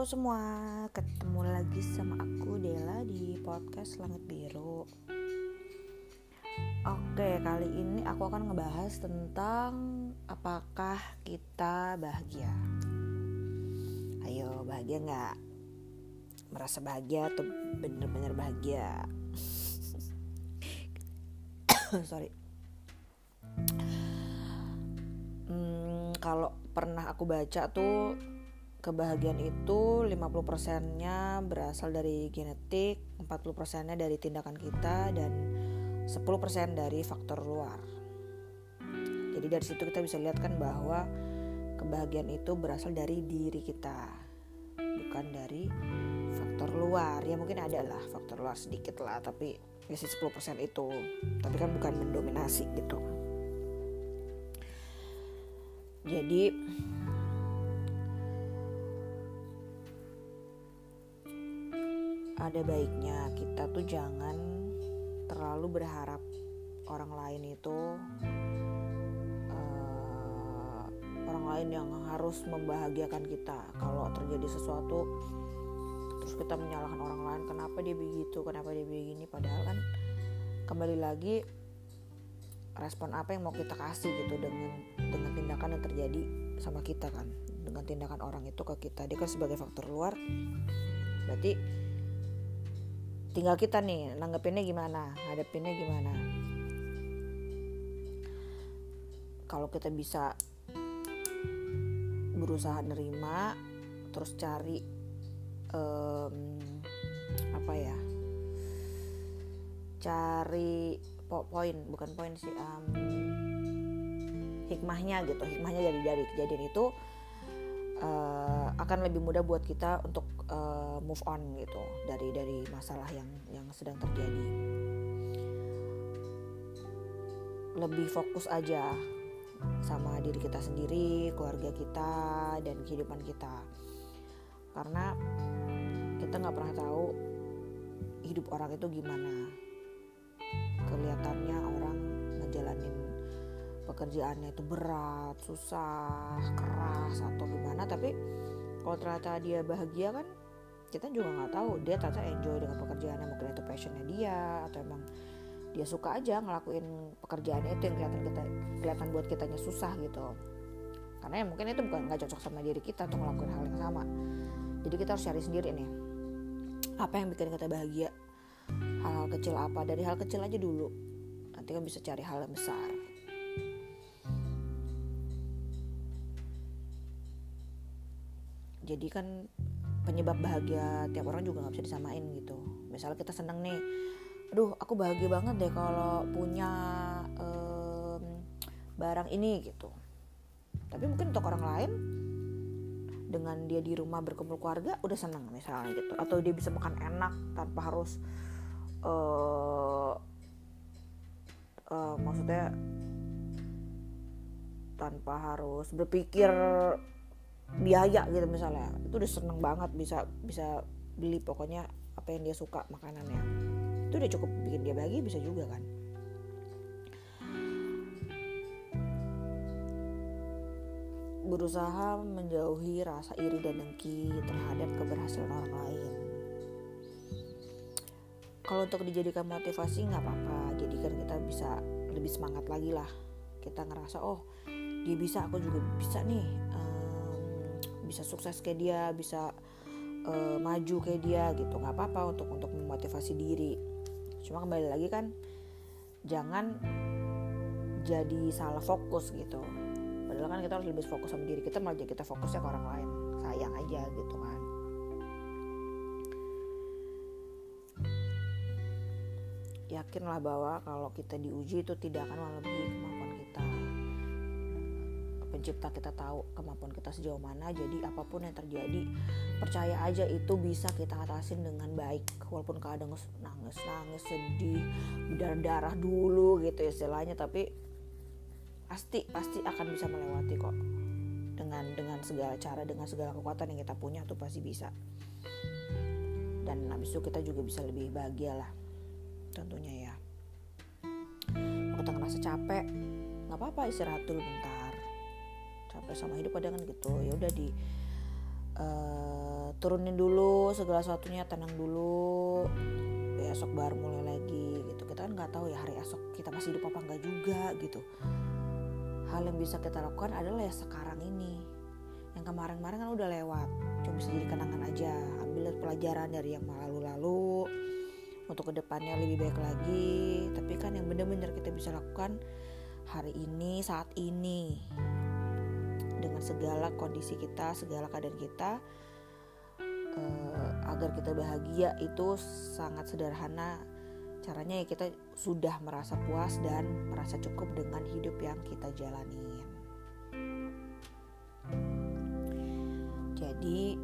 Semua, ketemu lagi sama aku Dela di podcast Langit Biru. Oke, kali ini aku akan ngebahas tentang apakah kita bahagia. Ayo, bahagia nggak? Merasa bahagia atau bener-bener bahagia? Sorry. Hmm, kalau pernah aku baca tuh kebahagiaan itu 50% nya berasal dari genetik, 40% nya dari tindakan kita dan 10% dari faktor luar. Jadi dari situ kita bisa lihat kan bahwa kebahagiaan itu berasal dari diri kita, bukan dari faktor luar. Ya mungkin ada lah faktor luar sedikit lah, tapi ya 10% itu. Tapi kan bukan mendominasi gitu. Jadi ada baiknya kita tuh jangan terlalu berharap orang lain itu uh, orang lain yang harus membahagiakan kita. Kalau terjadi sesuatu terus kita menyalahkan orang lain kenapa dia begitu kenapa dia begini? Padahal kan kembali lagi respon apa yang mau kita kasih gitu dengan dengan tindakan yang terjadi sama kita kan. Dengan tindakan orang itu ke kita. Dia kan sebagai faktor luar berarti tinggal kita nih nanggepinnya gimana hadapinnya gimana. Kalau kita bisa berusaha nerima terus cari um, apa ya cari po poin bukan poin sih um, hikmahnya gitu hikmahnya dari dari kejadian itu uh, akan lebih mudah buat kita untuk uh, move on gitu dari dari masalah yang yang sedang terjadi. Lebih fokus aja sama diri kita sendiri keluarga kita dan kehidupan kita. Karena kita nggak pernah tahu hidup orang itu gimana. Kelihatannya orang ngejalanin pekerjaannya itu berat, susah, keras atau gimana. Tapi kalau ternyata dia bahagia kan kita juga nggak tahu. Dia ternyata enjoy dengan pekerjaannya mungkin itu passionnya dia atau emang dia suka aja ngelakuin pekerjaannya itu yang kelihatan kita kelihatan buat kitanya susah gitu. Karena ya mungkin itu bukan nggak cocok sama diri kita untuk ngelakuin hal yang sama. Jadi kita harus cari sendiri nih apa yang bikin kita bahagia? Hal-hal kecil apa? Dari hal kecil aja dulu. Nanti kan bisa cari hal yang besar. Jadi kan penyebab bahagia tiap orang juga nggak bisa disamain gitu. Misalnya kita seneng nih aduh aku bahagia banget deh kalau punya um, barang ini gitu. Tapi mungkin untuk orang lain dengan dia di rumah berkumpul keluarga udah seneng misalnya gitu. Atau dia bisa makan enak tanpa harus uh, uh, maksudnya tanpa harus berpikir biaya gitu misalnya. Itu udah seneng banget bisa bisa beli pokoknya apa yang dia suka makanannya. Itu udah cukup bikin dia bahagia bisa juga kan. Berusaha menjauhi rasa iri dan dengki terhadap keberhasilan orang lain. Kalau untuk dijadikan motivasi nggak apa-apa. Jadikan kita bisa lebih semangat lagi lah. Kita ngerasa oh dia bisa aku juga bisa nih bisa sukses kayak dia bisa uh, maju kayak dia gitu. Nggak apa-apa untuk untuk memotivasi diri. Cuma kembali lagi kan jangan jadi salah fokus gitu. Padahal kan kita harus lebih fokus sama diri kita malah kita fokusnya ke orang lain. Sayang aja gitu kan. Yakinlah bahwa kalau kita diuji itu tidak akan melebihi kemampuan pencipta kita tahu kemampuan kita sejauh mana. Jadi apa pun yang terjadi percaya aja itu bisa kita atasin dengan baik. Walaupun kadang nangis nangis sedih berdarah darah dulu gitu istilahnya. Tapi pasti pasti akan bisa melewati kok. Dengan dengan segala cara dengan segala kekuatan yang kita punya tuh pasti bisa. Dan habis itu kita juga bisa lebih bahagia lah tentunya ya. Kalau kita ngerasa capek. Nggak apa-apa istirahat dulu bentar capek sama hidup kadang kan gitu. Ya udah di uh, turunin dulu segala sesuatunya tenang dulu. Besok baru mulai lagi gitu. Kita kan nggak tahu ya hari esok kita masih hidup apa enggak juga gitu. Hal yang bisa kita lakukan adalah ya sekarang ini. Yang kemarin-kemarin kan udah lewat. Cuma bisa jadi kenangan aja. Ambil pelajaran dari yang lalu-lalu untuk ke depannya lebih baik lagi. Tapi kan yang benar-benar kita bisa lakukan hari ini saat ini dengan segala kondisi kita segala keadaan kita uh, agar kita bahagia itu sangat sederhana. Caranya ya kita sudah merasa puas dan merasa cukup dengan hidup yang kita jalani. Jadi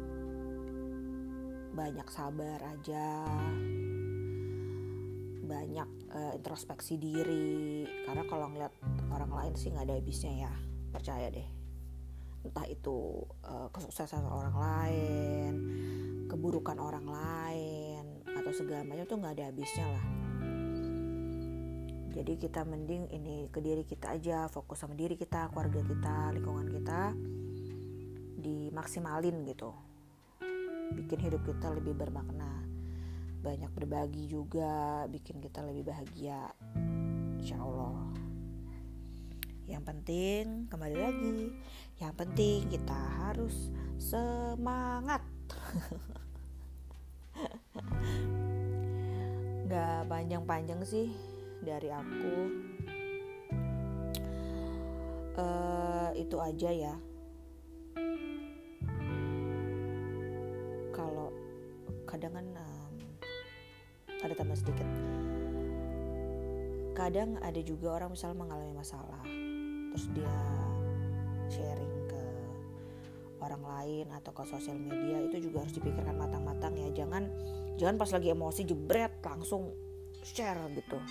banyak sabar aja. Banyak uh, introspeksi diri. Karena kalau ngeliat orang lain sih nggak ada habisnya ya. Percaya deh entah itu uh, kesuksesan orang lain keburukan orang lain atau segala macam tuh nggak ada habisnya lah. Jadi kita mending ini ke diri kita aja fokus sama diri kita keluarga kita lingkungan kita dimaksimalin gitu. Bikin hidup kita lebih bermakna. Banyak berbagi juga bikin kita lebih bahagia. Insya Allah yang penting kembali lagi. Yang penting kita harus semangat. Nggak panjang-panjang sih dari aku. Uh, itu aja ya. Kalau kadang kan ada tambah sedikit. Kadang ada juga orang misalnya mengalami masalah terus dia sharing ke orang lain atau ke sosial media itu juga harus dipikirkan matang-matang ya. Jangan jangan pas lagi emosi jebret langsung share gitu.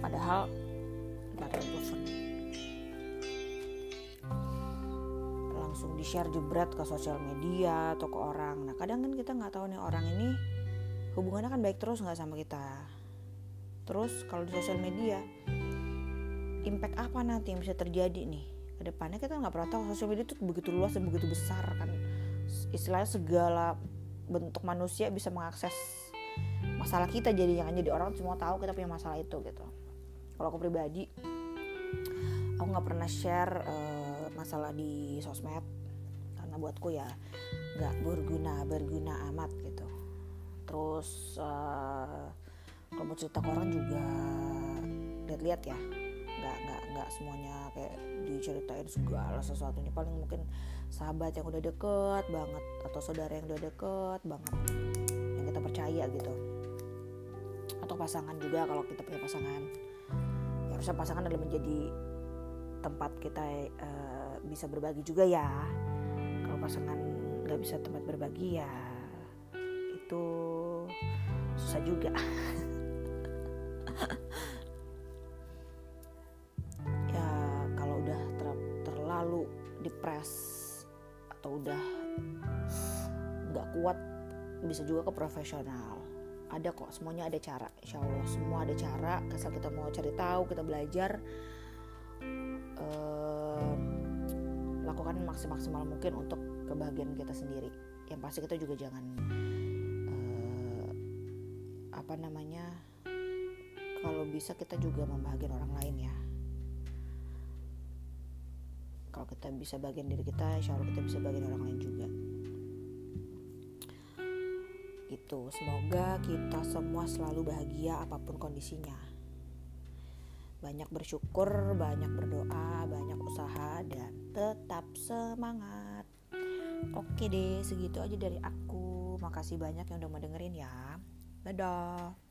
Padahal langsung di share jebret ke sosial media atau ke orang. Nah kadang kan kita nggak tahu nih orang ini hubungannya kan baik terus nggak sama kita. Terus kalau di sosial media impact apa nanti yang bisa terjadi nih? Ke depannya kita nggak pernah tahu sosial media itu begitu luas dan begitu besar kan. Istilahnya segala bentuk manusia bisa mengakses masalah kita jadi yang jadi orang semua tahu kita punya masalah itu gitu. Kalau aku pribadi aku nggak pernah share uh, masalah di sosmed. Karena buatku ya nggak berguna berguna amat gitu. Terus uh, kalau mau cerita ke orang juga lihat-lihat ya nggak semuanya kayak diceritain segala sesuatunya. Paling mungkin sahabat yang udah deket banget atau saudara yang udah deket banget yang kita percaya gitu. Atau pasangan juga kalau kita punya pasangan. Ya harusnya pasangan adalah menjadi tempat kita uh, bisa berbagi juga ya. Kalau pasangan nggak bisa tempat berbagi ya itu susah juga depres atau udah nggak kuat bisa juga ke profesional. Ada kok semuanya ada cara insya Allah. Semua ada cara asal kita mau cari tahu kita belajar eh, lakukan maksimal mungkin untuk kebahagiaan kita sendiri. Yang pasti kita juga jangan apa namanya kalau bisa kita juga membahagiakan orang lain ya kalau kita bisa bagian diri kita insya Allah kita bisa bagian orang lain juga. Itu semoga kita semua selalu bahagia apa pun kondisinya. Banyak bersyukur banyak berdoa banyak usaha dan tetap semangat. Oke deh segitu aja dari aku. Makasih banyak yang udah mau dengerin ya. Dadah.